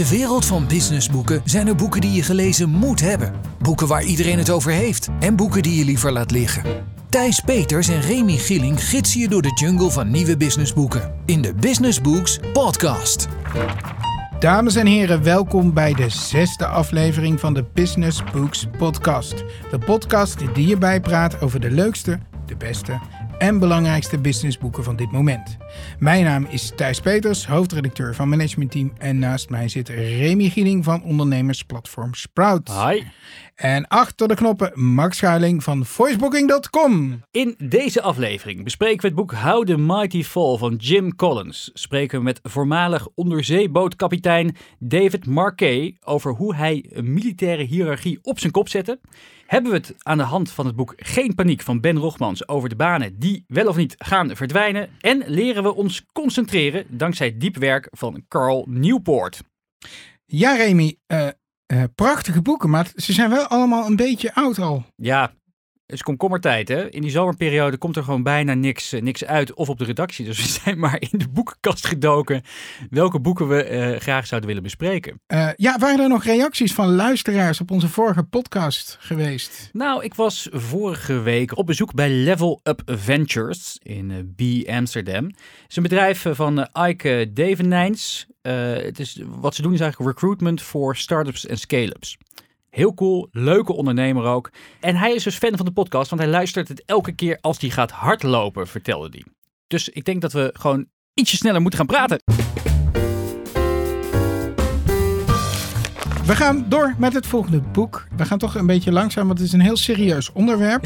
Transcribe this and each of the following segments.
de wereld van businessboeken zijn er boeken die je gelezen moet hebben. Boeken waar iedereen het over heeft. En boeken die je liever laat liggen. Thijs Peters en Remy Gilling gidsen je door de jungle van nieuwe businessboeken. In de Business Books Podcast. Dames en heren, welkom bij de zesde aflevering van de Business Books Podcast. De podcast die je bijpraat over de leukste, de beste en belangrijkste businessboeken van dit moment. Mijn naam is Thijs Peters, hoofdredacteur van Management Team. En naast mij zit Remy Gieling van ondernemersplatform Sprout. Hi. En achter de knoppen Max Schuiling van voicebooking.com. In deze aflevering bespreken we het boek How the Mighty Fall van Jim Collins. Spreken we met voormalig onderzeebootkapitein David Marquet over hoe hij een militaire hiërarchie op zijn kop zette. Hebben we het aan de hand van het boek Geen Paniek van Ben Rogmans over de banen die wel of niet gaan verdwijnen. En leren we ons concentreren dankzij diep werk van Carl Newport. Ja, Remy, uh, uh, prachtige boeken, maar ze zijn wel allemaal een beetje oud al. Ja, is komkommertijd, hè? In die zomerperiode komt er gewoon bijna niks, uh, niks uit of op de redactie. Dus we zijn maar in de boekenkast gedoken welke boeken we uh, graag zouden willen bespreken. Uh, ja, waren er nog reacties van luisteraars op onze vorige podcast geweest? Nou, ik was vorige week op bezoek bij Level Up Ventures in B Amsterdam. Het is een bedrijf van Ike Devenijns. het is, wat ze doen is eigenlijk recruitment voor startups en scale-ups. Heel cool, leuke ondernemer ook. En hij is dus fan van de podcast, want hij luistert het elke keer als hij gaat hardlopen, vertelde hij. Dus ik denk dat we gewoon ietsje sneller moeten gaan praten. We gaan door met het volgende boek. We gaan toch een beetje langzaam, want het is een heel serieus onderwerp.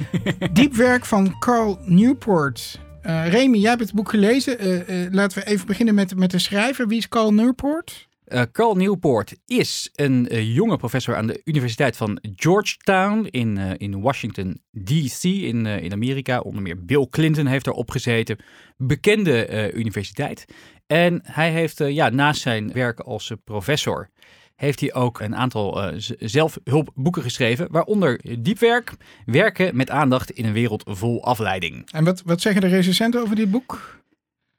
Diep werk van Carl Newport. Uh, Remy, jij hebt het boek gelezen. Uh, uh, laten we even beginnen met, met de schrijver. Wie is Carl Newport? Uh, Carl Newport is een uh, jonge professor aan de Universiteit van Georgetown in, uh, in Washington, D.C. In, in Amerika. Onder meer Bill Clinton heeft daar opgezeten. Bekende universiteit. En hij heeft ja, naast zijn werk als professor heeft hij ook een aantal zelfhulpboeken geschreven, waaronder Diepwerk, Werken met aandacht in een wereld vol afleiding. En wat, wat zeggen de recensenten over dit boek?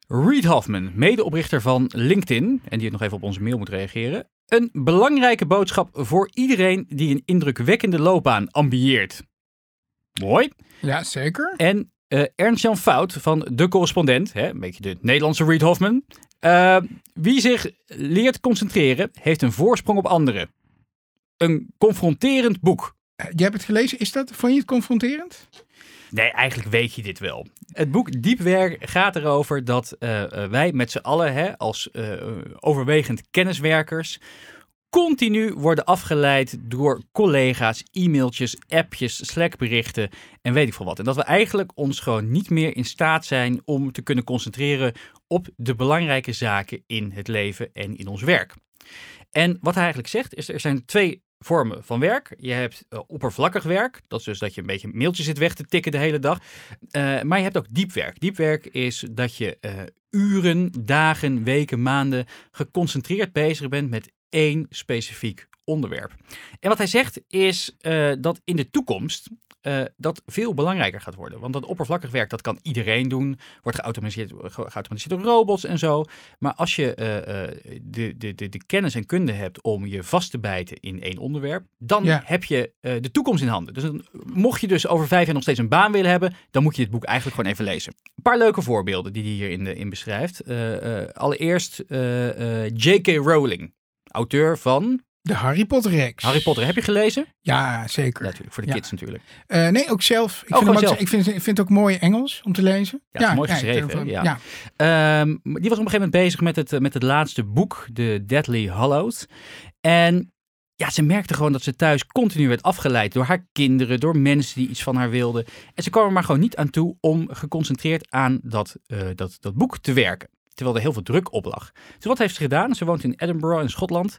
Reed Hoffman, medeoprichter van LinkedIn, en die nog even op onze mail moet reageren. Een belangrijke boodschap voor iedereen die een indrukwekkende loopbaan ambieert. Mooi. Ja, zeker. En uh, Ernst-Jan Fout van De Correspondent, hè, een beetje de Nederlandse Reed Hoffman. Uh, wie zich leert concentreren, heeft een voorsprong op anderen. Een confronterend boek. Uh, jij hebt het gelezen, is dat, vond je het confronterend? Nee, eigenlijk weet je dit wel. Het boek Diepwerk gaat erover dat uh, wij met z'n allen, hè, als uh, overwegend kenniswerkers, continu worden afgeleid door collega's, e-mailtjes, appjes, Slackberichten en weet ik veel wat. En dat we eigenlijk ons gewoon niet meer in staat zijn om te kunnen concentreren op de belangrijke zaken in het leven en in ons werk. En wat hij eigenlijk zegt is, er zijn twee vormen van werk. Je hebt uh, oppervlakkig werk. Dat is dus dat je een beetje mailtjes zit weg te tikken de hele dag. Uh, maar je hebt ook diep werk. Diep werk is dat je uh, uren, dagen, weken, maanden geconcentreerd bezig bent met één specifiek onderwerp. En wat hij zegt is dat in de toekomst uh, dat veel belangrijker gaat worden. Want dat oppervlakkig werk, dat kan iedereen doen. Wordt geautomatiseerd, geautomatiseerd door robots en zo. Maar als je uh, uh, de, de, de, de, kennis en kunde hebt om je vast te bijten in één onderwerp, dan ja. heb je de toekomst in handen. Dus dan, mocht je dus over vijf jaar nog steeds een baan willen hebben, dan moet je dit boek eigenlijk gewoon even lezen. Een paar leuke voorbeelden die hij hierin in beschrijft. allereerst J.K. Rowling, auteur van de Harry Potter reeks. Harry Potter, heb je gelezen? Ja, zeker. Ja, natuurlijk, voor de ja. kids natuurlijk. Uh, nee, ook zelf. Ik, oh, vind, hem zelf. ook, ik, vind, ik vind het ook mooi Engels om te lezen. Ja, ja mooi geschreven. Ja, ja. Um, die was op een gegeven moment bezig met het, met het laatste boek, The Deadly Hallows. En ja, ze merkte gewoon dat ze thuis continu werd afgeleid door haar kinderen, door mensen die iets van haar wilden. En ze kwam er maar gewoon niet aan toe om geconcentreerd aan dat, uh, dat, dat boek te werken terwijl er heel veel druk op lag. Dus wat heeft ze gedaan? Ze woont in Edinburgh in Schotland.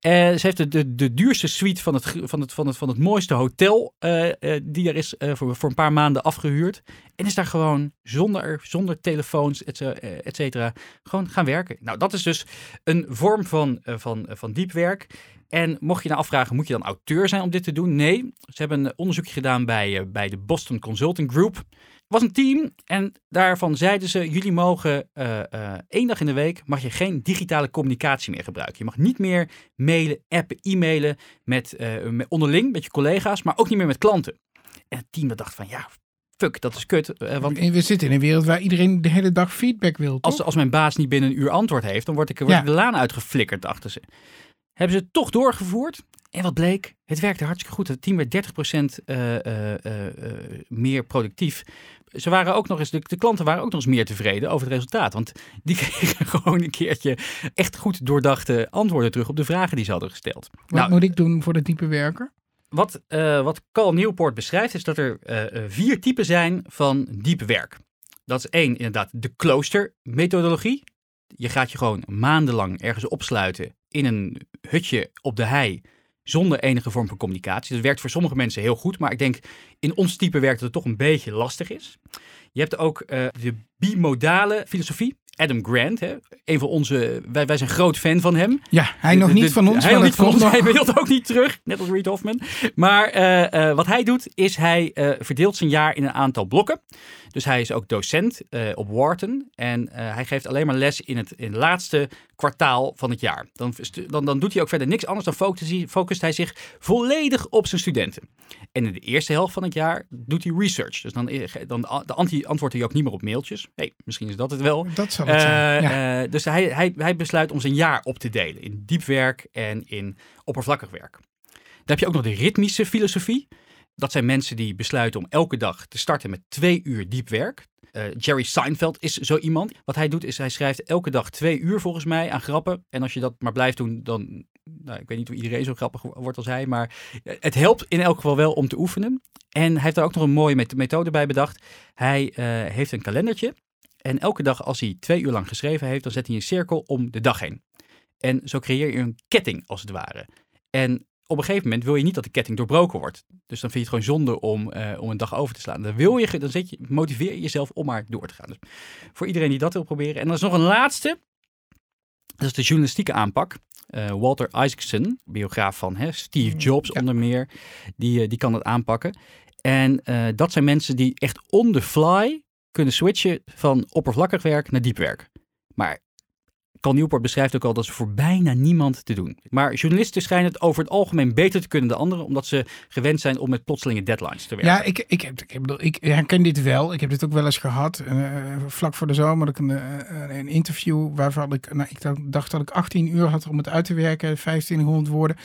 En ze heeft de, de, de duurste suite van het, van het, van het, van het mooiste hotel uh, uh, die er is voor, voor een paar maanden afgehuurd. En is daar gewoon zonder, zonder telefoons, et cetera, gewoon gaan werken. Nou, dat is dus een vorm van, van, van diep werk. En mocht je nou afvragen, moet je dan auteur zijn om dit te doen? Nee, ze hebben een onderzoekje gedaan bij, bij de Boston Consulting Group. Was een team en daarvan zeiden ze: jullie mogen eh, eh, één dag in de week mag je geen digitale communicatie meer gebruiken. Je mag niet meer mailen, appen, e-mailen met, eh, met onderling met je collega's, maar ook niet meer met klanten. En het team dat dacht van ja, fuck, dat is kut. want We zitten in een wereld waar iedereen de hele dag feedback wil. Als, als mijn baas niet binnen een uur antwoord heeft, dan word ik, word Ja. de laan uitgeflikkerd achter ze. Hebben ze het toch doorgevoerd? En wat bleek? Het werkte hartstikke goed. Het team werd 30% eh, eh, eh, meer productief. Ze waren ook nog eens, de, de klanten waren ook nog eens meer tevreden over het resultaat. Want die kregen gewoon een keertje echt goed doordachte antwoorden terug op de vragen die ze hadden gesteld. Wat Nou, moet ik doen voor de type werker? wat, wat Cal Newport beschrijft, is dat er vier typen zijn van diep werk. Dat is één, inderdaad, de kloostermethodologie. Je gaat je gewoon maandenlang ergens opsluiten in een hutje op de hei zonder enige vorm van communicatie. Dat werkt voor sommige mensen heel goed, maar ik denk in ons type werk dat het toch een beetje lastig is. Je hebt ook eh, de bimodale filosofie. Adam Grant, hè? een van onze, wij, wij zijn groot fan van hem. Ja, hij De- nog niet de- van ons, Hij nog niet van komt ons. nog. Hij wil ook niet terug, net als Reed Hoffman. Maar eh, eh, wat hij doet, is hij eh, verdeelt zijn jaar in een aantal blokken. Dus hij is ook docent op Wharton. En hij geeft alleen maar les in het, in het laatste kwartaal van het jaar. Dan, dan, dan doet hij ook verder niks anders. Dan focust hij, focust hij zich volledig op zijn studenten. En in de eerste helft van het jaar doet hij research. Dus dan, dan de antwoordt hij ook niet meer op mailtjes. hey, misschien is dat het wel. Dat zal het zijn. Eh, Ja. eh, dus hij, hij, hij besluit om zijn jaar op te delen in diep werk en in oppervlakkig werk. Dan heb je ook nog de ritmische filosofie. Dat zijn mensen die besluiten om elke dag te starten met twee uur diep werk. Eh, Jerry Seinfeld is zo iemand. Wat hij doet is hij schrijft elke dag twee uur volgens mij aan grappen. En als je dat maar blijft doen, dan... Nou, ik weet niet of iedereen zo grappig wordt als hij, maar het helpt in elk geval wel om te oefenen. En hij heeft daar ook nog een mooie met- methode bij bedacht. Hij heeft een kalendertje en elke dag als hij twee uur lang geschreven heeft, dan zet hij een cirkel om de dag heen. En zo creëer je een ketting als het ware. En op een gegeven moment wil je niet dat de ketting doorbroken wordt. Dus dan vind je het gewoon zonde om, eh, om een dag over te slaan. Dan, wil je, dan zet je, motiveer je jezelf om maar door te gaan. Dus voor iedereen die dat wil proberen. En dan is nog een laatste. Dat is de journalistieke aanpak. Eh, Walter Isaacson, biograaf van hè, Steve Jobs Ja. onder meer, die, eh, die kan dat aanpakken. En dat zijn mensen die echt on the fly kunnen switchen van oppervlakkig werk naar diep werk. Maar Cal Newport beschrijft ook al dat is voor bijna niemand te doen. Maar journalisten schijnen het over het algemeen beter te kunnen dan anderen, omdat ze gewend zijn om met plotselinge deadlines te werken. Ja, ik, ik, heb, ik, ik herken dit wel. Ik heb dit ook wel eens gehad. eh, vlak voor de zomer ik een, eh, een interview waarvan ik, nou, ik dacht- dat ik 18 uur had om het uit te werken, 2500 woorden,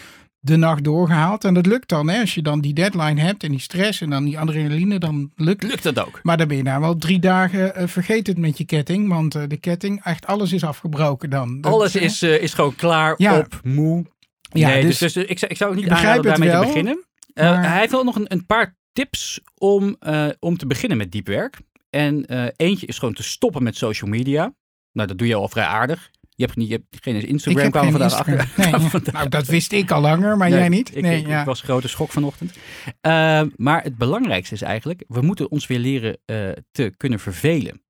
de nacht doorgehaald. En dat lukt dan, hè, als je dan die deadline hebt en die stress en dan die adrenaline, dan lukt. Lukt dat ook? Maar dan ben je nou wel drie dagen uh, vergeten met je ketting, want uh, de ketting, echt alles is afgebroken dan. Dat, Alles is, uh, is gewoon klaar, Ja. op, moe. Ja, nee, dus- dus, dus, ik, zou- ik zou ook niet Ik begrijp aanraden daarmee te beginnen. Maar- Hij heeft wel nog een, een paar tips om, om te beginnen met diep werk. En eentje is gewoon te stoppen met social media. Nou, dat doe je al vrij aardig. Je hebt, niet, je hebt geen Instagram, kwamen vandaag Instagram. achter. Nee, ja. Vandaag- Nou, dat wist ik al langer, maar Nee, jij niet. Nee, ik, ja. ik was grote schok vanochtend. Uh, maar het belangrijkste is eigenlijk, we moeten ons weer leren uh, te kunnen vervelen.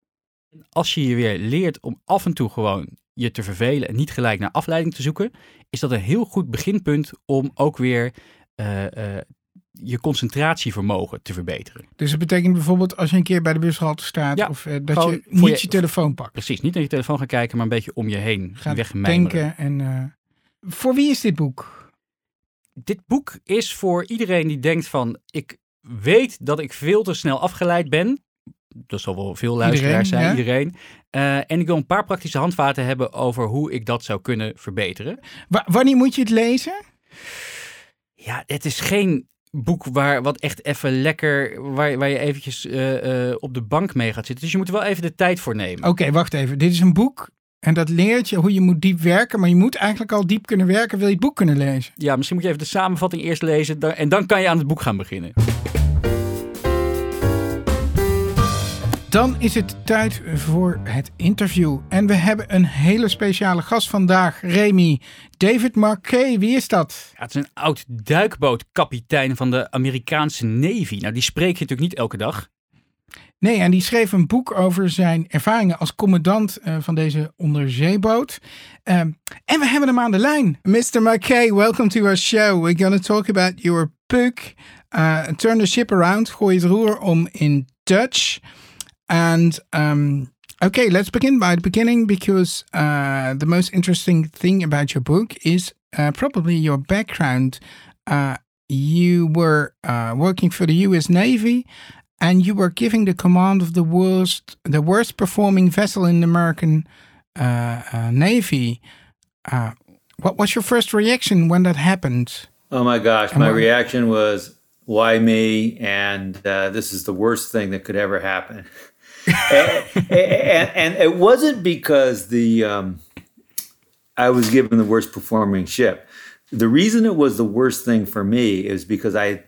Als je je weer leert om af en toe gewoon je te vervelen en niet gelijk naar afleiding te zoeken, is dat een heel goed beginpunt om ook weer uh, je concentratievermogen te verbeteren. Dus het betekent bijvoorbeeld als je een keer bij de bushalte staat Ja, of uh, dat je niet je- je, telefoon pakt. Precies, niet naar je telefoon gaan kijken, maar een beetje om je heen wegmijmeren. denken en uh, voor wie is dit boek? Dit boek is voor iedereen die denkt van, ik weet dat ik veel te snel afgeleid ben. Dat zal wel veel luisteraars Iedereen, zijn, ja. iedereen. Uh, en ik wil een paar praktische handvaten hebben over hoe ik dat zou kunnen verbeteren. Wa wanneer moet je het lezen? Ja, het is geen boek waar wat echt even lekker, waar, waar je eventjes uh, uh, op de bank mee gaat zitten. Dus je moet er wel even de tijd voor nemen. Oké, okay, wacht even. Dit is een boek en dat leert je hoe je moet diep werken. Maar je moet eigenlijk al diep kunnen werken, wil je het boek kunnen lezen. Ja, misschien moet je even de samenvatting eerst lezen dan, en dan kan je aan het boek gaan beginnen. Dan is het tijd voor het interview. En we hebben een hele speciale gast vandaag, Remy. David Marquet, wie is dat? Ja, het is een oud duikbootkapitein van de Amerikaanse Navy. Nou, die spreek je natuurlijk niet elke dag. Nee, en die schreef een boek over zijn ervaringen als commandant uh, van deze onderzeeboot. Um, en we hebben hem aan de lijn. Mr. Marquet, welcome to our show. We're going to talk about your book. Uh, Turn the ship around, gooi het roer om in Dutch. And um, okay, let's begin by the beginning because uh, the most interesting thing about your book is uh, probably your background. Uh, you were uh, working for the U.S. Navy, and you were giving the command of the worst, the worst performing vessel in the American uh, uh, Navy. what was your first reaction when that happened? Oh my gosh, my reaction was, "Why me?" And this is the worst thing that could ever happen. and, and, and, it wasn't because the um, I was given the worst performing ship. The reason it was the worst thing for me is because I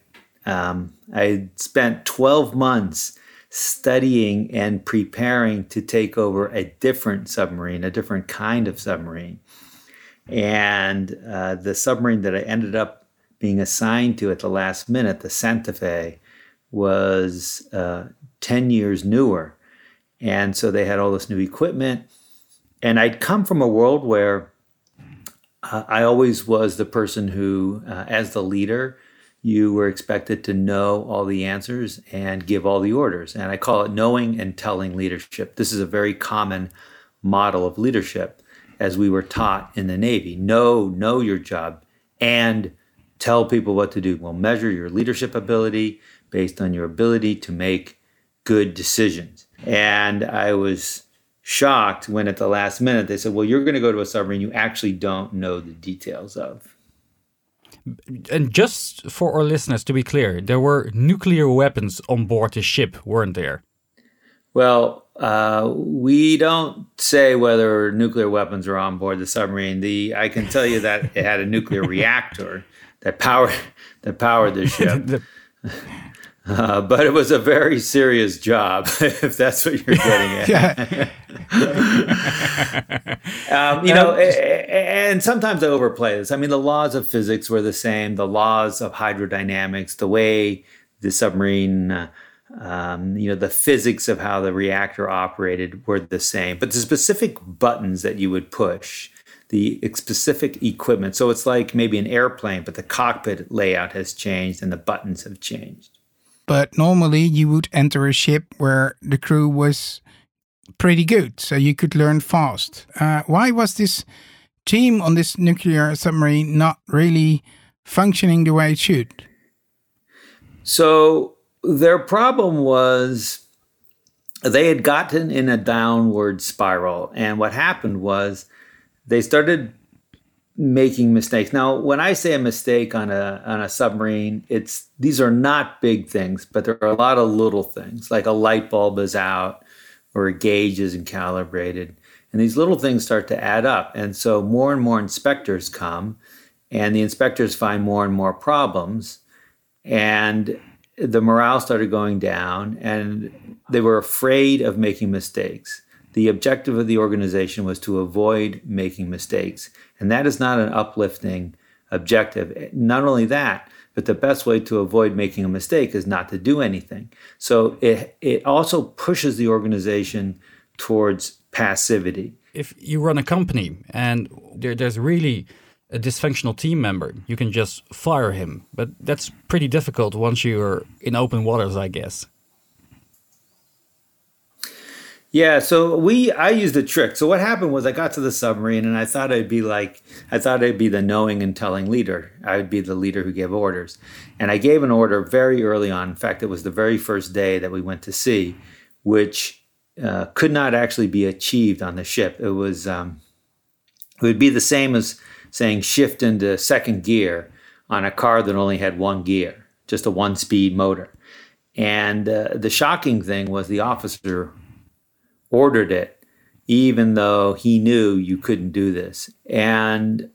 um, I spent 12 months studying and preparing to take over a different submarine, a different kind of submarine. And uh, the submarine that I ended up being assigned to at the last minute, the Santa Fe, was uh, 10 years newer. And so they had all this new equipment. And I'd come from a world where uh, I always was the person who, uh, as the leader, you were expected to know all the answers and give all the orders. And I call it knowing and telling leadership. This is a very common model of leadership as we were taught in the Navy. Know, know your job and tell people what to do. We'll measure your leadership ability based on your ability to make good decisions. And I was shocked when at the last minute they said, well, you're going to go to a submarine you actually don't know the details of. And just for our listeners to be clear, there were nuclear weapons on board the ship, weren't there? Well, uh, we don't say whether nuclear weapons are on board the submarine. The I can tell you that it had a nuclear reactor that powered that powered the ship. Uh, but it was a very serious job, if that's what you're getting at. um, you know, and sometimes I overplay this. I mean, the laws of physics were the same, the laws of hydrodynamics, the way the submarine, uh, um, you know, the physics of how the reactor operated were the same. But the specific buttons that you would push, the specific equipment. So it's like maybe an airplane, but the cockpit layout has changed and the buttons have changed but normally you would enter a ship where the crew was pretty good, so you could learn fast. Uh, why was this team on this nuclear submarine not really functioning the way it should? So their problem was they had gotten in a downward spiral, and what happened was they started making mistakes. Now, when I say a mistake on a on a submarine, it's these are not big things, but there are a lot of little things, like a light bulb is out or a gauge isn't calibrated. And these little things start to add up. And so more and more inspectors come and the inspectors find more and more problems. And the morale started going down and they were afraid of making mistakes. The objective of the organization was to avoid making mistakes. And that is not an uplifting objective. Not only that, but the best way to avoid making a mistake is not to do anything. So it, it also pushes the organization towards passivity. If you run a company and there, there's really a dysfunctional team member, you can just fire him. But that's pretty difficult once you're in open waters, I guess. Yeah, so we I used a trick. So what happened was I got to the submarine and I thought I'd be like I thought I'd be the knowing and telling leader. I would be the leader who gave orders. And I gave an order very early on. In fact, it was the very first day that we went to sea, which uh, could not actually be achieved on the ship. It was um, it would be the same as saying shift into second gear on a car that only had one gear, just a one speed motor. And uh, the shocking thing was the officer ordered it, even though he knew you couldn't do this. And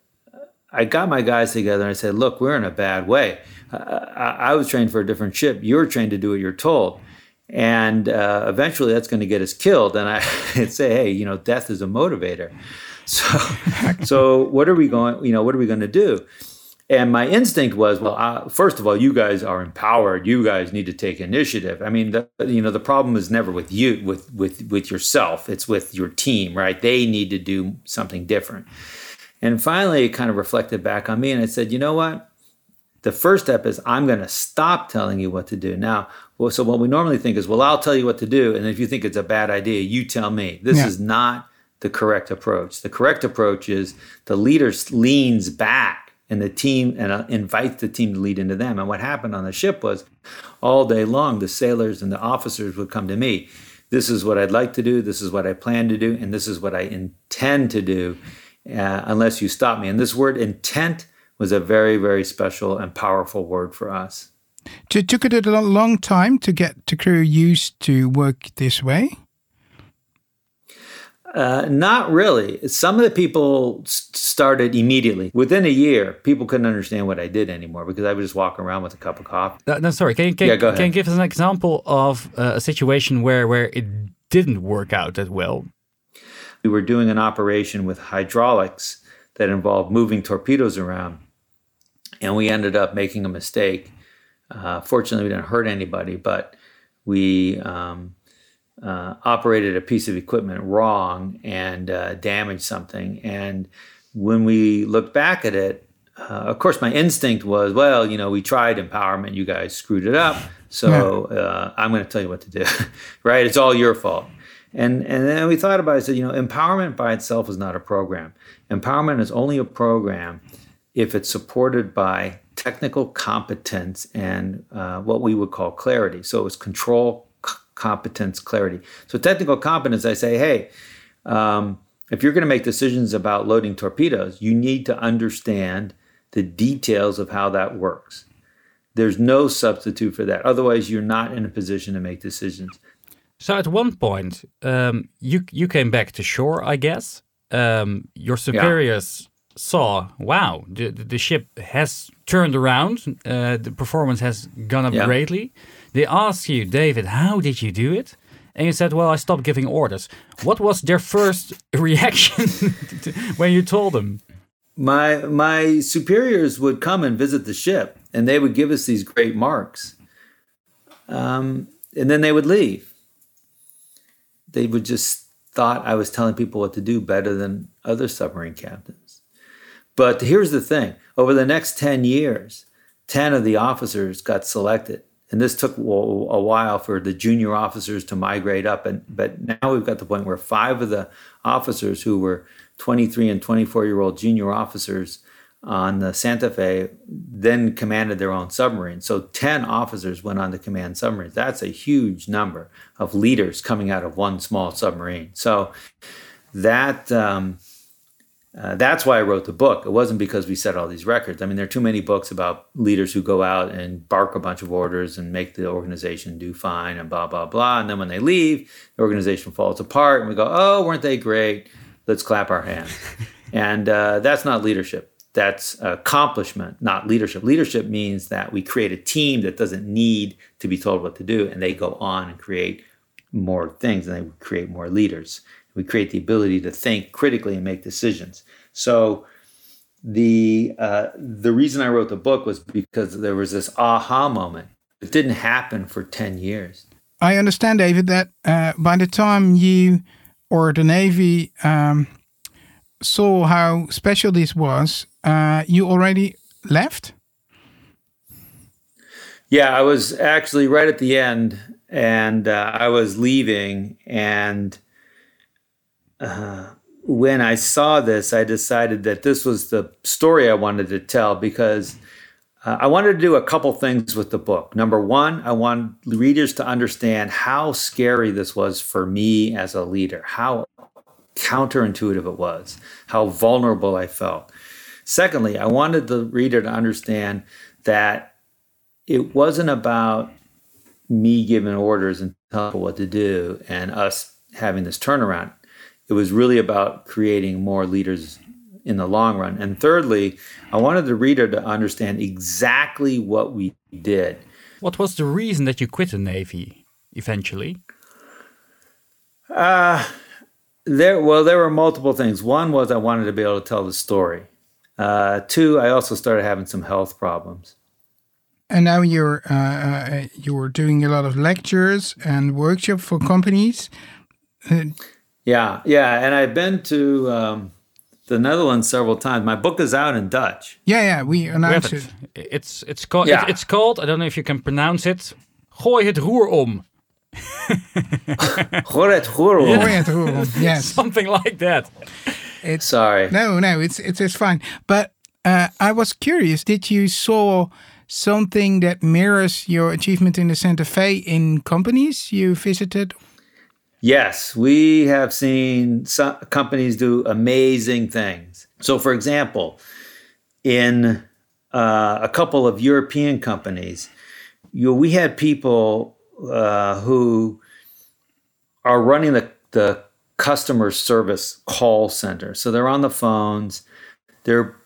I got my guys together and I said, look, we're in a bad way. I, I was trained for a different ship. You're trained to do what you're told. And uh, eventually that's going to get us killed. And I say, hey, you know, death is a motivator. So, so what are we going, you know, what are we going to do? And my instinct was, well, uh, first of all, you guys are empowered. You guys need to take initiative. I mean, the, you know, the problem is never with you, with with with yourself. It's with your team, right? They need to do something different. And finally, it kind of reflected back on me, and I said, you know what? The first step is I'm going to stop telling you what to do. Now, Well, so what we normally think is, well, I'll tell you what to do, and if you think it's a bad idea, you tell me. This Yeah. is not the correct approach. The correct approach is the leader leans back, and the team and uh, invites the team to lead into them. And what happened on the ship was, all day long, the sailors and the officers would come to me. This is what I'd like to do. This is what I plan to do, and this is what I intend to do, uh, unless you stop me. And this word intent was a very, very special and powerful word for us. It took it a long time to get the crew used to work this way. Uh, not really. Some of the people started immediately. Within a year, people couldn't understand what I did anymore because I would just walk around with a cup of coffee. Uh, no, sorry. Can you, can, Yeah, go can you give us an example of uh, a situation where, where it didn't work out as well? We were doing an operation with hydraulics that involved moving torpedoes around, and we ended up making a mistake. Uh, fortunately, we didn't hurt anybody, but we um, uh, operated a piece of equipment wrong and uh, damaged something. And when we looked back at it, uh, of course, my instinct was, well, you know, we tried empowerment, you guys screwed it up, so uh, I'm going to tell you what to do, right? It's all your fault. And and then we thought about it. Said, you know, empowerment by itself is not a program. Empowerment is only a program if it's supported by technical competence and uh, what we would call clarity. So it's control, competence, clarity. So technical competence, I say, hey, um, if you're going to make decisions about loading torpedoes, you need to understand the details of how that works. There's no substitute for that. Otherwise, you're not in a position to make decisions. So at one point, um, you you came back to shore, I guess. Um, your superiors saw, wow, the, the the ship has turned around. Uh, the performance has gone up Yeah. greatly. They asked you, David, how did you do it? And you said, well, I stopped giving orders. What was their first reaction when you told them? my my superiors would come and visit the ship and they would give us these great marks um, and then they would leave they would just thought i was telling people what to do better than other submarine captains but here's the thing over the next 10 years 10 of the officers got selected and this took a while for the junior officers to migrate up and but now we've got the point where five of the officers who were 23 and 24 year old junior officers on the Santa Fe then commanded their own submarine. So 10 officers went on to command submarines. That's a huge number of leaders coming out of one small submarine. So that um, uh, that's why I wrote the book. It wasn't because we set all these records. I mean, there are too many books about leaders who go out and bark a bunch of orders and make the organization do fine and blah, blah, blah. And then when they leave, the organization falls apart and we go, oh, weren't they great? Let's clap our hands. and uh, that's not leadership. That's accomplishment, not leadership. Leadership means that we create a team that doesn't need to be told what to do and they go on and create more things and they create more leaders. We create the ability to think critically and make decisions. So the uh, the reason I wrote the book was because there was this aha moment. It didn't happen for ten years. I understand, David, that uh, by the time you or the Navy um, saw how special this was, uh, you already left. Yeah, I was actually right at the end, and uh, I was leaving, and when I saw this, I decided that this was the story I wanted to tell because uh, I wanted to do a couple things with the book. Number one, I want readers to understand how scary this was for me as a leader, how counterintuitive it was, how vulnerable I felt. Secondly, I wanted the reader to understand that it wasn't about me giving orders and telling people what to do and us having this turnaround. It was really about creating more leaders in the long run. And thirdly, I wanted the reader to understand exactly what we did. What was the reason that you quit the Navy eventually? Uh, there, well, there were multiple things. One was I wanted to be able to tell the story. Uh, two, I also started having some health problems. And now you're uh, uh, you're doing a lot of lectures and workshops for companies. Uh, Yeah, yeah, and I've been to um, the Netherlands several times. My book is out in Dutch. yeah, yeah, we We have announced it. it. It's it's called Yeah. it's, it's called. I don't know if you can pronounce it. Gooi het roer om. Gooi het roer om. Gooi het roer om. Yes. Something like that. It's Sorry. no, no. It's it's it's fine. But uh, I was curious. Did you saw something that mirrors your achievement in the Santa Fe in companies you visited? Yes, we have seen some companies do amazing things. So, for example, in uh, a couple of European companies, you we had people uh, who are running the, the customer service call center. So they're on the phones, they're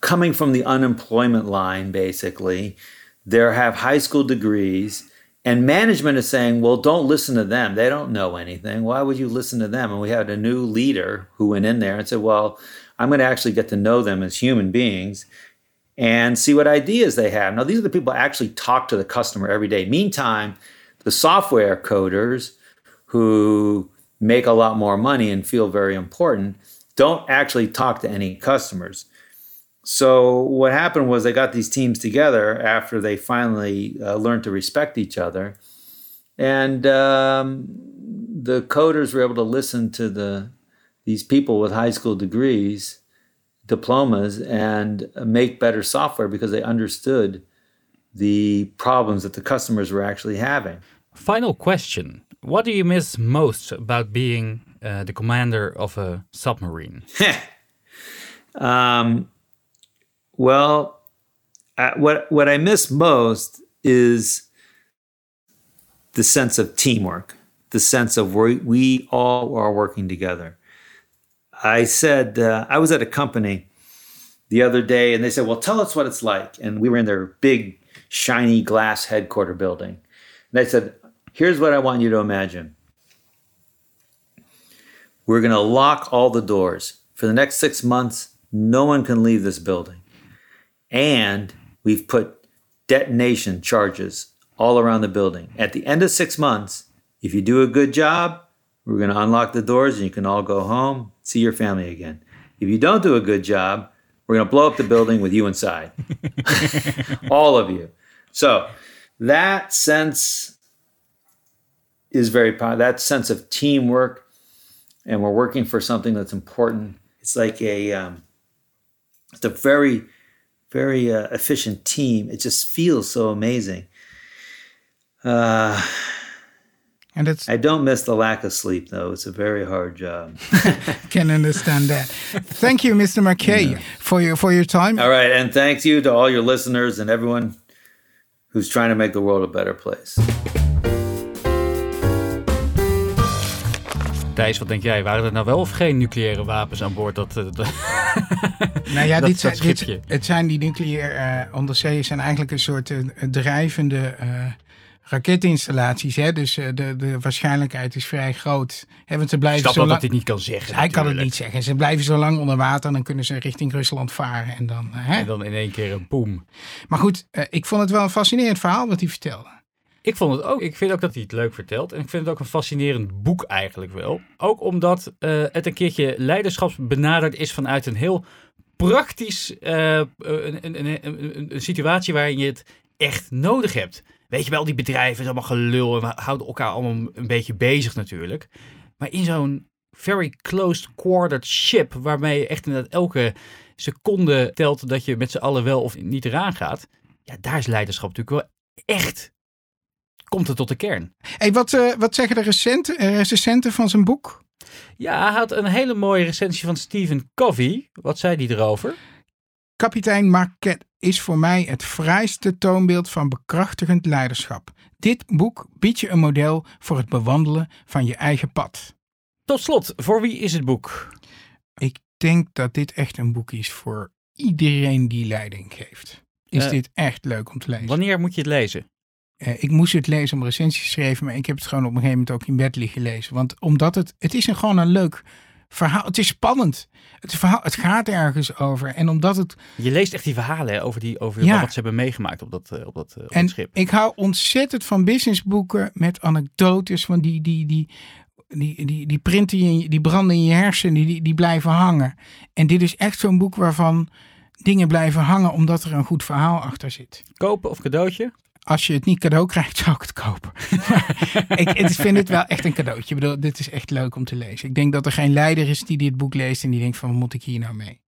coming from the unemployment line, basically. They have high school degrees, and management is saying, well, don't listen to them. They don't know anything. Why would you listen to them? And we had a new leader who went in there and said, well, I'm going to actually get to know them as human beings and see what ideas they have. Now, these are the people actually talk to the customer every day. Meantime, the software coders who make a lot more money and feel very important don't actually talk to any customers. So what happened was they got these teams together after they finally uh, learned to respect each other, and um, the coders were able to listen to the these people with high school degrees, diplomas, and make better software because they understood the problems that the customers were actually having. Final question. What do you miss most about being uh, the commander of a submarine? um, well, what what I miss most is the sense of teamwork, the sense of we, we all are working together. I said uh, I was at a company the other day, and they said, "Well, tell us what it's like." And we were in their big, shiny glass headquarter building. And I said, "Here's what I want you to imagine. We're going to lock all the doors for the next six months. No one can leave this building." And we've put detonation charges all around the building. At the end of six months, if you do a good job, we're going to unlock the doors and you can all go home, see your family again. If you don't do a good job, we're going to blow up the building with you inside. all of you. So that sense is very powerful. That sense of teamwork, and we're working for something that's important. It's like a, um, it's a very very uh, efficient team. It just feels so amazing. Uh, and it's I don't miss the lack of sleep though. It's a very hard job. can understand that. Thank you, Mr. McKay, yeah. for your for your time. All right, and thanks you to all your listeners and everyone who's trying to make the world a better place. Thijs, wat denk jij? Waren er nou wel of geen nucleaire wapens aan boord? Dat, dat, nou ja, dit, zijn, dit, het zijn die nucleaire uh, onderzeeërs zijn eigenlijk een soort uh, drijvende uh, raketinstallaties. Hè? Dus de, de waarschijnlijkheid is vrij groot. Hè, want ze blijven Snap zo dat lang... hij niet kan zeggen. Hij kan het niet zeggen. Ze blijven zo lang onder water. Dan kunnen ze richting Rusland varen. En dan, hè? En dan in één keer een boom. Maar goed, ik vond het wel een fascinerend verhaal wat hij vertelde. Ik vond het ook. Ik vind ook dat hij het leuk vertelt. En ik vind het ook een fascinerend boek eigenlijk wel. Ook omdat uh, het een keertje leiderschapsbenaderd is vanuit een heel praktisch uh, een, een, een, een, situatie waarin je het echt nodig hebt. Weet je wel, die bedrijven is allemaal gelul en we houden elkaar allemaal een beetje bezig natuurlijk. Maar in zo'n very closed quartered ship, waarmee je echt inderdaad elke seconde telt dat je met z'n allen wel of niet eraan gaat. Ja, daar is leiderschap natuurlijk wel echt komt het tot de kern. Hey, wat, uh, wat zeggen de recente, uh, recensenten van zijn boek? Ja, hij had een hele mooie recensie van Stephen Covey. Wat zei hij erover? Kapitein Marquette is voor mij het vrijste toonbeeld van bekrachtigend leiderschap. Dit boek biedt je een model voor het bewandelen van je eigen pad. Tot slot, voor wie is het boek? Ik denk dat dit echt een boek is voor iedereen die leiding geeft. Is uh, dit echt leuk om te lezen? Wanneer moet je het lezen? Uh, ik moest het lezen om recensies te schrijven, maar ik heb het gewoon op een gegeven moment ook in bed liggen lezen. Want omdat het, het is een, gewoon een leuk verhaal. Het is spannend. Het, verhaal, het gaat ergens over. En omdat het... Je leest echt die verhalen hè, over, die, over ja. wat ze hebben meegemaakt op dat, uh, op dat, uh, op en dat schip. ik hou ontzettend van businessboeken met anekdotes van die, die, die, die, die, die printen, je, die branden in je hersenen, die, die, die blijven hangen. En dit is echt zo'n boek waarvan dingen blijven hangen omdat er een goed verhaal achter zit. Kopen of cadeautje? Als je het niet cadeau krijgt, zou ik het kopen. Ik, ik vind het wel echt een cadeautje. Ik bedoel, dit is echt leuk om te lezen. Ik denk dat er geen leider is die dit boek leest en die denkt van, wat moet ik hier nou mee?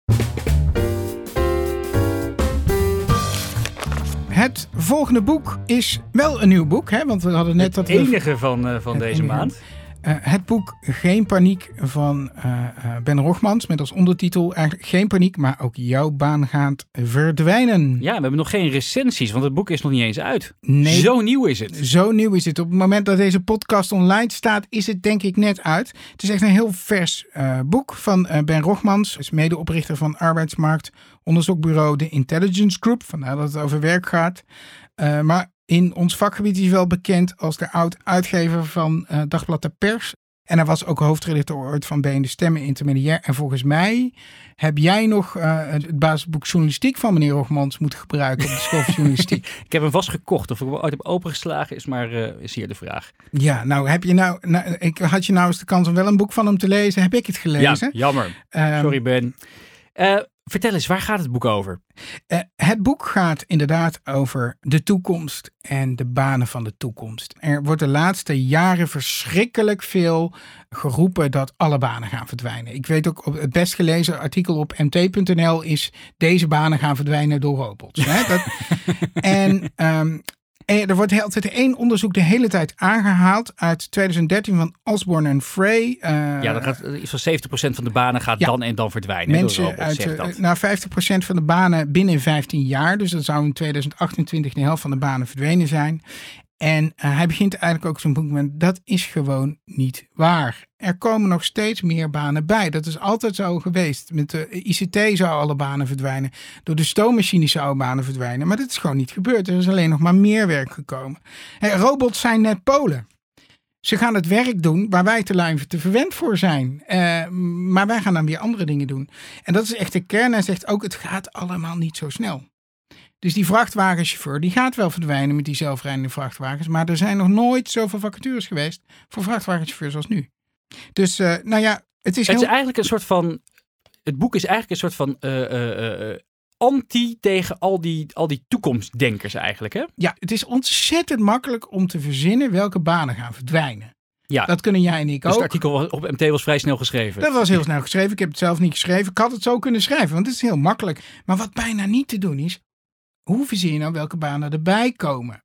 Het volgende boek is wel een nieuw boek, hè? want we hadden net dat... Het we- enige van, eh, van Het deze enige. maand. Eh, het boek Geen Paniek van eh, eh, Ben Rogmans met als ondertitel eigenlijk Geen Paniek, maar ook jouw baan gaat verdwijnen. Ja, we hebben nog geen recensies, want het boek is nog niet eens uit. Nee, Zo nieuw is het. Zo nieuw is het. Op het moment dat deze podcast online staat, is het denk ik net uit. Het is echt een heel vers boek van Ben Rogmans. Is medeoprichter van arbeidsmarkt onderzoekbureau de Intelligence Group. Vandaar dat het over werk gaat. Maar in ons vakgebied is hij wel bekend als de oud-uitgever van eh, Dagblad de Pers. En hij was ook hoofdredacteur ooit van BN De Stemmen Intermediair. En volgens mij heb jij nog eh, het basisboek journalistiek van meneer Rogmans moeten gebruiken op de school van journalistiek. Ik heb hem vast gekocht. Of ik hem ooit heb opengeslagen is, maar eh, is hier de vraag. Ja, nou heb je nou, nou, ik had je nou eens de kans om wel een boek van hem te lezen. Heb ik het Ja, gelezen? jammer. Ehm, Sorry Ben. Eh, vertel eens, waar gaat het boek over? eh, het boek gaat inderdaad over de toekomst en de banen van de toekomst. Er wordt de laatste jaren verschrikkelijk veel geroepen dat alle banen gaan verdwijnen. Ik weet ook, op het best gelezen artikel op mt.nl is deze banen gaan verdwijnen door robots. Hè? Dat, en ehm, en er wordt altijd één onderzoek de hele tijd aangehaald uit 2013 van Osborne en Frey. eh, ja, dan gaat eh, iets van 70% van de banen gaat Ja. dan en dan verdwijnen. door Mensen robots, uit, eh, dat. nou, 50% van de banen binnen 15 jaar. Dus dat zou in 2028 de helft van de banen verdwenen zijn. En eh, hij begint eigenlijk ook zijn boek dat is gewoon niet waar. Er komen nog steeds meer banen bij. Dat is altijd zo geweest. Met de ICT zou alle banen verdwijnen. Door de stoommachines zouden banen verdwijnen. Maar dat is gewoon niet gebeurd. Er is alleen nog maar meer werk gekomen. Hè, robots zijn net Polen. Ze gaan het werk doen waar wij te lui te verwend voor zijn. Eh, maar wij gaan dan weer andere dingen doen. En dat is echt de kern. Hij zegt ook, het gaat allemaal niet zo snel. Dus die vrachtwagenchauffeur, die gaat wel verdwijnen met die zelfrijdende vrachtwagens. Maar er zijn nog nooit zoveel vacatures geweest voor vrachtwagenchauffeurs als nu. Dus, eh, nou ja, het is Het is eigenlijk een soort van. Het boek is eigenlijk een soort van. eh, eh, anti tegen al die, al die toekomstdenkers eigenlijk, hè? Ja, het is ontzettend makkelijk om te verzinnen welke banen gaan verdwijnen. Ja, Dat kunnen jij en ik dus het ook. artikel was- op MT was vrij snel geschreven. Dat was heel snel geschreven. Ik heb het zelf niet geschreven. Ik had het zo kunnen schrijven, want het is heel makkelijk. Maar wat bijna niet te doen is, hoe verzin je nou welke banen erbij komen?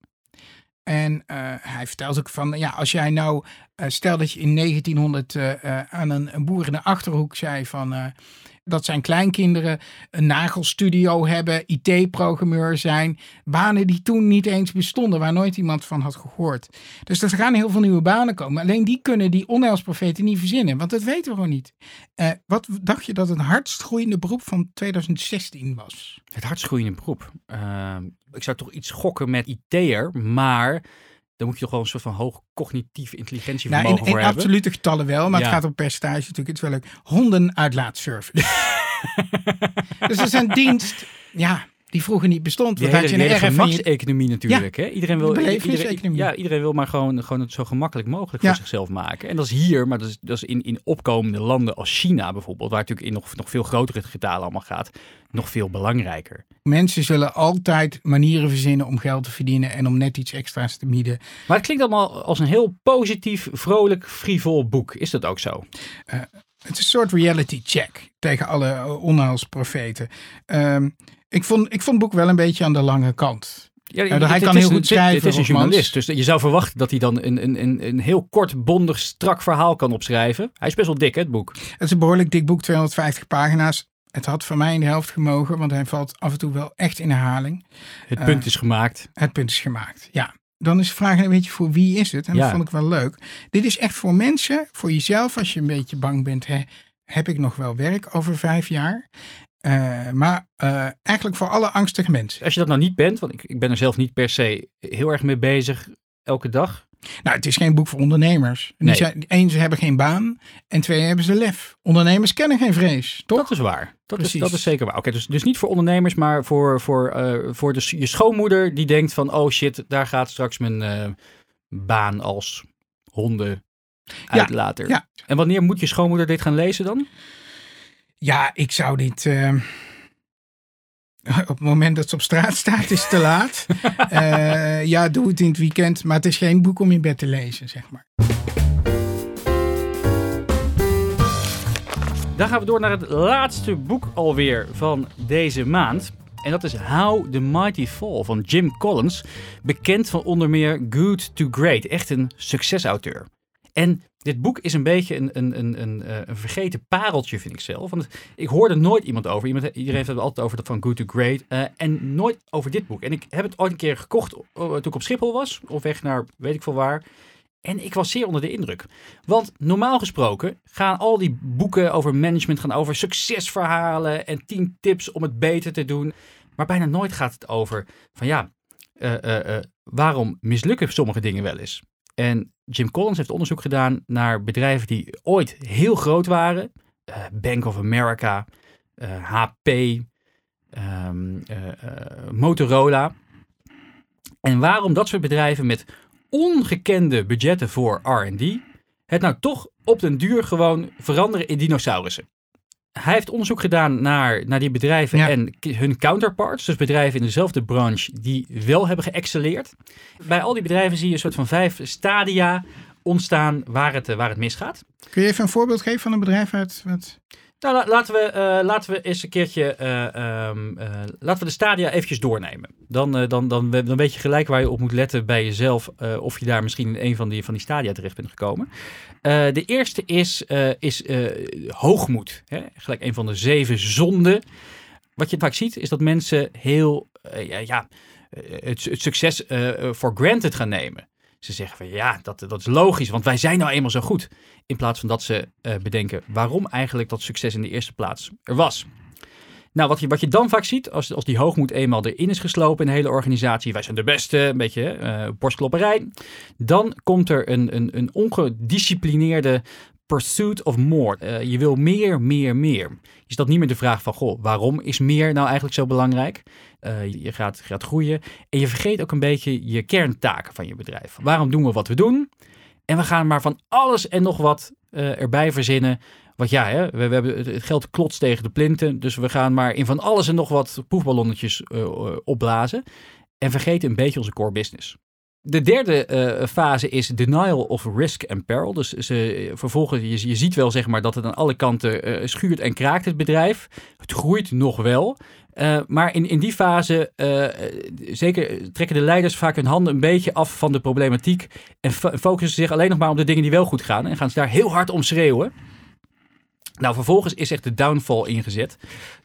En eh, hij vertelt ook van, ja, als jij nou, eh, stel dat je in 1900 eh, aan een, een boer in de Achterhoek zei van, dat zijn kleinkinderen een nagelstudio hebben, IT-programmeur zijn. Banen die toen niet eens bestonden, waar nooit iemand van had gehoord. Dus er gaan heel veel nieuwe banen komen. Alleen die kunnen die onheilsprofeten niet verzinnen, want dat weten we gewoon niet. Eh, wat dacht je dat het hardst groeiende beroep van 2016 was? Het hardst groeiende beroep. Ehm, ik zou toch iets gokken met IT'er, maar dan moet je toch wel een soort van hoog cognitieve intelligentie Nou, vermogen in, voor in hebben. absolute getallen wel, maar Ja. het gaat om percentage natuurlijk. Het is wel leuk. Hondenuitlaatservice. dus dat is een dienst, ja, die vroeger niet bestond. Want had je een en je- gemakseconomie natuurlijk. hè? Iedereen wil, de iedereen, ja, iedereen wil maar gewoon, gewoon het zo gemakkelijk mogelijk Ja. voor zichzelf maken. En dat is hier, maar dat is, dat is in, in opkomende landen als China bijvoorbeeld, waar natuurlijk in nog, nog veel grotere getalen allemaal gaat, nog veel belangrijker. Mensen zullen altijd manieren verzinnen om geld te verdienen en om net iets extra's te bieden. Maar het klinkt allemaal als een heel positief, vrolijk, frivol boek. Is dat ook zo? Het is een soort reality check tegen alle eh, onheilsprofeten. Ehm, ik, vond, ik vond het boek wel een beetje aan de lange kant. Ja, hij kan heel goed schrijven, Dit is een journalist, dus je zou verwachten dat hij dan een, een, een, een heel kort, bondig, strak verhaal kan opschrijven. Hij is best wel dik, hè, het boek. Het is een behoorlijk dik boek, 250 pagina's. Het had voor mij in de helft gemogen, want hij valt af en toe wel echt in herhaling. Het Eh, punt is gemaakt. Het punt is gemaakt, ja. Dan is de vraag een beetje voor wie is het? En Ja. dat vond ik wel leuk. Dit is echt voor mensen, voor jezelf, als je een beetje bang bent. Hè, heb ik nog wel werk over vijf jaar? Eh, maar eh, eigenlijk voor alle angstige mensen. Als je dat nou niet bent, want ik, ik ben er zelf niet per se heel erg mee bezig elke dag. Nou, het is geen boek voor ondernemers. Nee. zijn, één, ze hebben geen baan. En twee, hebben ze lef. Ondernemers kennen geen vrees, toch? Dat is waar. Dat, is, dat is zeker waar. Oké, dus, dus niet voor ondernemers, maar voor, voor, eh, voor de, je schoonmoeder die denkt van, oh shit, daar gaat straks mijn baan als honden uitlater. ja. En wanneer moet je schoonmoeder dit gaan lezen dan? Ja, ik zou dit. eh, op het moment dat ze op straat staat is het te laat. Eh, ja, doe het in het weekend, maar het is geen boek om in bed te lezen, zeg maar. Dan gaan we door naar het laatste boek alweer van deze maand. En dat is How the Mighty Fall van Jim Collins. Bekend van onder meer Good to Great. Echt een succesauteur. En dit boek is een beetje een, een, een, een, eh, een vergeten pareltje, vind ik zelf. Want ik hoorde nooit iemand over. Iemand, iedereen heeft het altijd over dat van Good to Great. eh, en nooit over dit boek. En ik heb het ooit een keer gekocht toen ik op Schiphol was. Of weg naar weet ik veel waar. En ik was zeer onder de indruk. Want normaal gesproken gaan al die boeken over management gaan over succesverhalen en 10 tips om het beter te doen. Maar bijna nooit gaat het over van ja, eh, waarom mislukken sommige dingen wel eens? En Jim Collins heeft onderzoek gedaan naar bedrijven die ooit heel groot waren. Eh, Bank of America, HP, ehm, eh, eh, Motorola. En waarom dat soort bedrijven met ongekende budgetten voor R&D het nou toch op den duur gewoon veranderen in dinosaurussen. Hij heeft onderzoek gedaan naar, naar die bedrijven Ja. en hun counterparts. Dus bedrijven in dezelfde branche die wel hebben geëxcelleerd. Bij al die bedrijven zie je een soort van vijf stadia ontstaan waar het, eh, waar het misgaat. Kun je even een voorbeeld geven van een bedrijf uit wat... Nou, la- laten, we, eh, laten we eens een keertje, eh, ehm, eh, laten we de stadia eventjes doornemen. Dan, dan, dan, dan weet je gelijk waar je op moet letten bij jezelf, of je daar misschien in een van die, van die stadia terecht bent gekomen. De eerste is, is hoogmoed, hè? gelijk een van de zeven zonden. Wat je vaak ziet, is dat mensen heel, ja, het, het succes voor granted gaan nemen. Ze zeggen van ja, dat, dat is logisch, want wij zijn nou eenmaal zo goed. In plaats van dat ze eh, bedenken waarom eigenlijk dat succes in de eerste plaats er was. Nou, wat je, wat je dan vaak ziet, als, als die hoogmoed eenmaal erin is geslopen in de hele organisatie, wij zijn de beste, een beetje eh borstklopperij, dan komt er een, een, een ongedisciplineerde pursuit of more. Eh, je wil meer, meer, meer. Je stelt niet meer de vraag van, goh, waarom is meer nou eigenlijk zo belangrijk? Eh, je- gaat, gaat groeien en je vergeet ook een beetje je kerntaken van je bedrijf. Waarom doen we wat we doen? En we gaan maar van alles en nog wat eh, erbij verzinnen. Want ja, hè, we, we hebben, het- geld klotst tegen de plinten. Dus we gaan maar in van alles en nog wat proefballonnetjes opblazen. En vergeten een beetje onze core business. De derde eh, fase is denial of risk and peril. Dus ze, vervolgens, je, je ziet wel zeg maar, dat het aan alle kanten eh, schuurt en kraakt het bedrijf. Het groeit nog wel. Eh, maar in, in die fase, zeker trekken de leiders vaak hun handen een beetje af van de problematiek. En fo- focussen zich alleen nog maar op de dingen die wel goed gaan. En gaan ze daar heel hard om schreeuwen. Nou, vervolgens is echt de downfall ingezet.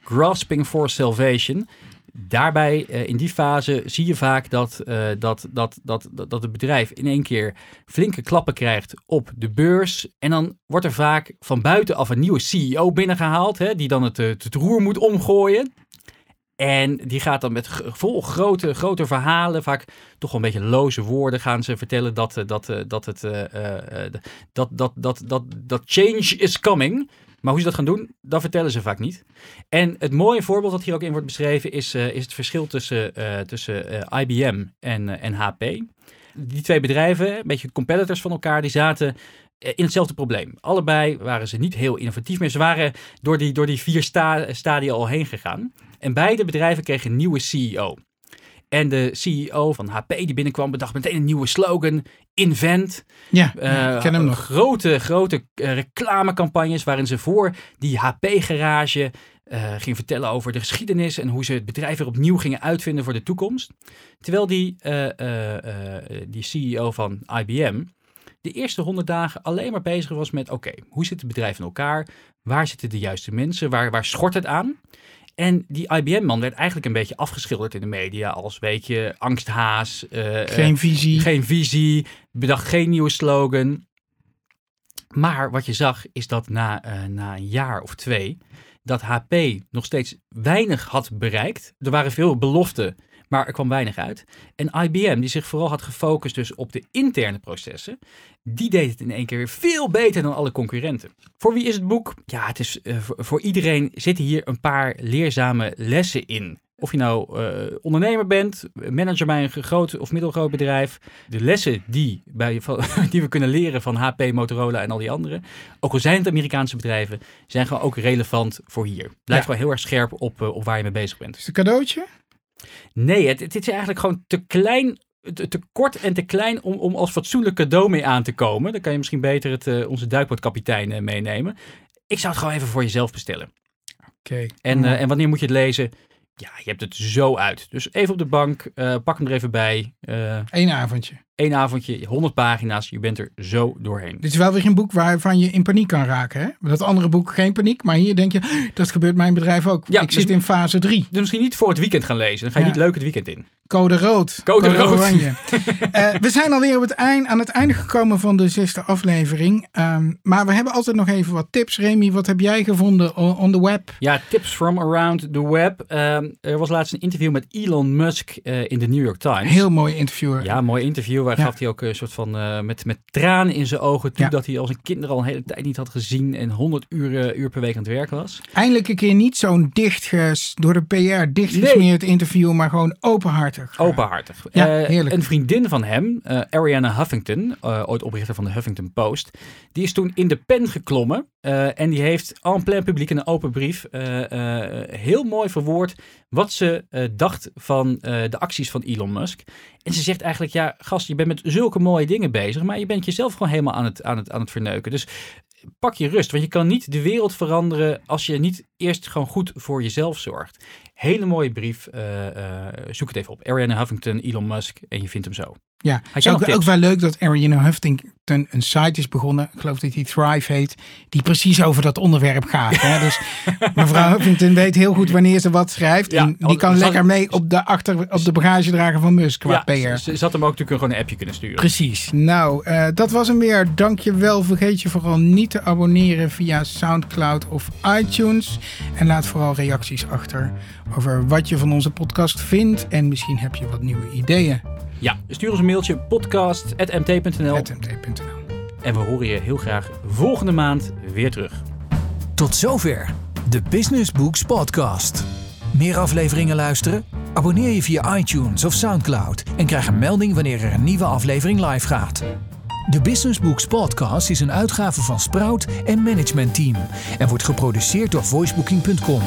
Grasping for salvation. Daarbij, eh, in die fase, zie je vaak dat, eh, dat, dat, dat, dat, het bedrijf in één keer flinke klappen krijgt op de beurs. En dan wordt er vaak van buitenaf een nieuwe CEO binnengehaald, hè, die dan het, eh, het roer moet omgooien. En die gaat dan met vol grote, grote verhalen, vaak toch wel een beetje loze woorden, gaan ze vertellen dat, dat, dat, het, dat, dat, dat, dat change is coming. Maar hoe ze dat gaan doen, dat vertellen ze vaak niet. En het mooie voorbeeld dat hier ook in wordt beschreven is, eh, is het verschil tussen, eh, tussen eh, IBM en, en HP. Die twee bedrijven, een beetje competitors van elkaar, die zaten in hetzelfde probleem. Allebei waren ze niet heel innovatief meer. Ze waren door die, door die vier sta stadia al heen gegaan. En beide bedrijven kregen een nieuwe CEO. En de CEO van HP die binnenkwam bedacht meteen een nieuwe slogan. Invent. Ja, Eh, ken hem nog. Grote, grote eh, reclamecampagnes waarin ze voor die HP-garage eh ging vertellen over de geschiedenis en hoe ze het bedrijf weer opnieuw gingen uitvinden voor de toekomst. Terwijl die, die CEO van IBM de eerste honderd dagen alleen maar bezig was met: oké, hoe zit het bedrijf in elkaar? Waar zitten de juiste mensen? Waar, waar schort het aan? En die IBM-man werd eigenlijk een beetje afgeschilderd in de media als, weet je, angsthaas. eh, eh, Geen visie. geen visie, bedacht geen nieuwe slogan. Maar wat je zag is dat na, eh, na een jaar of twee dat HP nog steeds weinig had bereikt. Er waren veel beloften, maar er kwam weinig uit. En IBM, die zich vooral had gefocust dus op de interne processen, die deed het in één keer weer veel beter dan alle concurrenten. Voor wie is het boek? Ja, het is, eh, voor, iedereen zitten hier een paar leerzame lessen in. Of je nou eh, ondernemer bent, manager bij een groot of middelgroot bedrijf. De lessen die, bij, die we kunnen leren van HP, Motorola en al die anderen. Ook al zijn het Amerikaanse bedrijven, zijn gewoon ook relevant voor hier. Blijf gewoon heel erg scherp op, uh, op waar je mee bezig bent. Is het een cadeautje? Nee, het, het is eigenlijk gewoon te klein te, te, kort en te klein om, om als fatsoenlijk cadeau mee aan te komen. Dan kan je misschien beter het, uh, onze duikboordkapitein uh, meenemen. Ik zou het gewoon even voor jezelf bestellen. Oké. En, uh, en wanneer moet je het lezen? Ja, je hebt het zo uit. Dus even op de bank, pak hem er even bij. Eén avondje. Eén avondje, 100 pagina's, je bent er zo doorheen. Dit is wel weer een boek waarvan je in paniek kan raken. Hè? Dat andere boek geen paniek, maar hier denk je, dat gebeurt mijn bedrijf ook. Ja, ik dus, zit in fase 3. Dus misschien niet voor het weekend gaan lezen. Dan ga je ja. niet leuk het weekend in. Code rood. Code, Code rood. oranje. uh, we zijn alweer op het eind, aan het einde gekomen van de zesde aflevering. Um, maar we hebben altijd nog even wat tips. Remy, wat heb jij gevonden on the web? Ja, tips from around the web. Um, er was laatst een interview met Elon Musk uh, in de New York Times. Heel mooi interview. Ja, mooi interview. Waar ja. gaf hij ook een soort van uh, met, met tranen in zijn ogen toe ja. dat hij als een kind al een hele tijd niet had gezien en 100 uur, uur per week aan het werk was. Eindelijk een keer niet zo'n dichtges, door de PR dichtgesmeerd nee. interview, maar gewoon openhartig. Openhartig. Ja, uh, heerlijk. Een vriendin van hem, Ariana Huffington, ooit oprichter van de Huffington Post, die is toen in de pen geklommen en die heeft en plein publiek in een open brief heel mooi verwoord wat ze dacht van de acties van Elon Musk. En ze zegt eigenlijk, ja, gast, je bent met zulke mooie dingen bezig, maar je bent jezelf gewoon helemaal aan het, aan het, aan het verneuken. Dus pak je rust, want je kan niet de wereld veranderen als je niet eerst gewoon goed voor jezelf zorgt. Hele mooie brief, uh, uh, zoek het even op. Ariana Huffington, Elon Musk en je vindt hem zo. Ja, het is ook, ook wel leuk dat Ariana Huffington een site is begonnen. Ik geloof dat die Thrive heet. Die precies over dat onderwerp gaat. Hè? Dus mevrouw Huffington weet heel goed wanneer ze wat schrijft. Ja, en die kan lekker mee op de, achter, op de bagagedrager van Musk qua ja, PR. Ze, ze had hem ook natuurlijk gewoon een appje kunnen sturen. Precies. Nou, uh, dat was hem weer. Dank je wel. Vergeet je vooral niet te abonneren via Soundcloud of iTunes. En laat vooral reacties achter over wat je van onze podcast vindt. En misschien heb je wat nieuwe ideeën. Ja, stuur ons een mailtje podcast.mt.nl. mt.nl. En we horen je heel graag volgende maand weer terug. Tot zover de Business Books Podcast. Meer afleveringen luisteren? Abonneer je via iTunes of Soundcloud en krijg een melding wanneer er een nieuwe aflevering live gaat. De Business Books Podcast is een uitgave van Sprout en Management Team en wordt geproduceerd door voicebooking.com.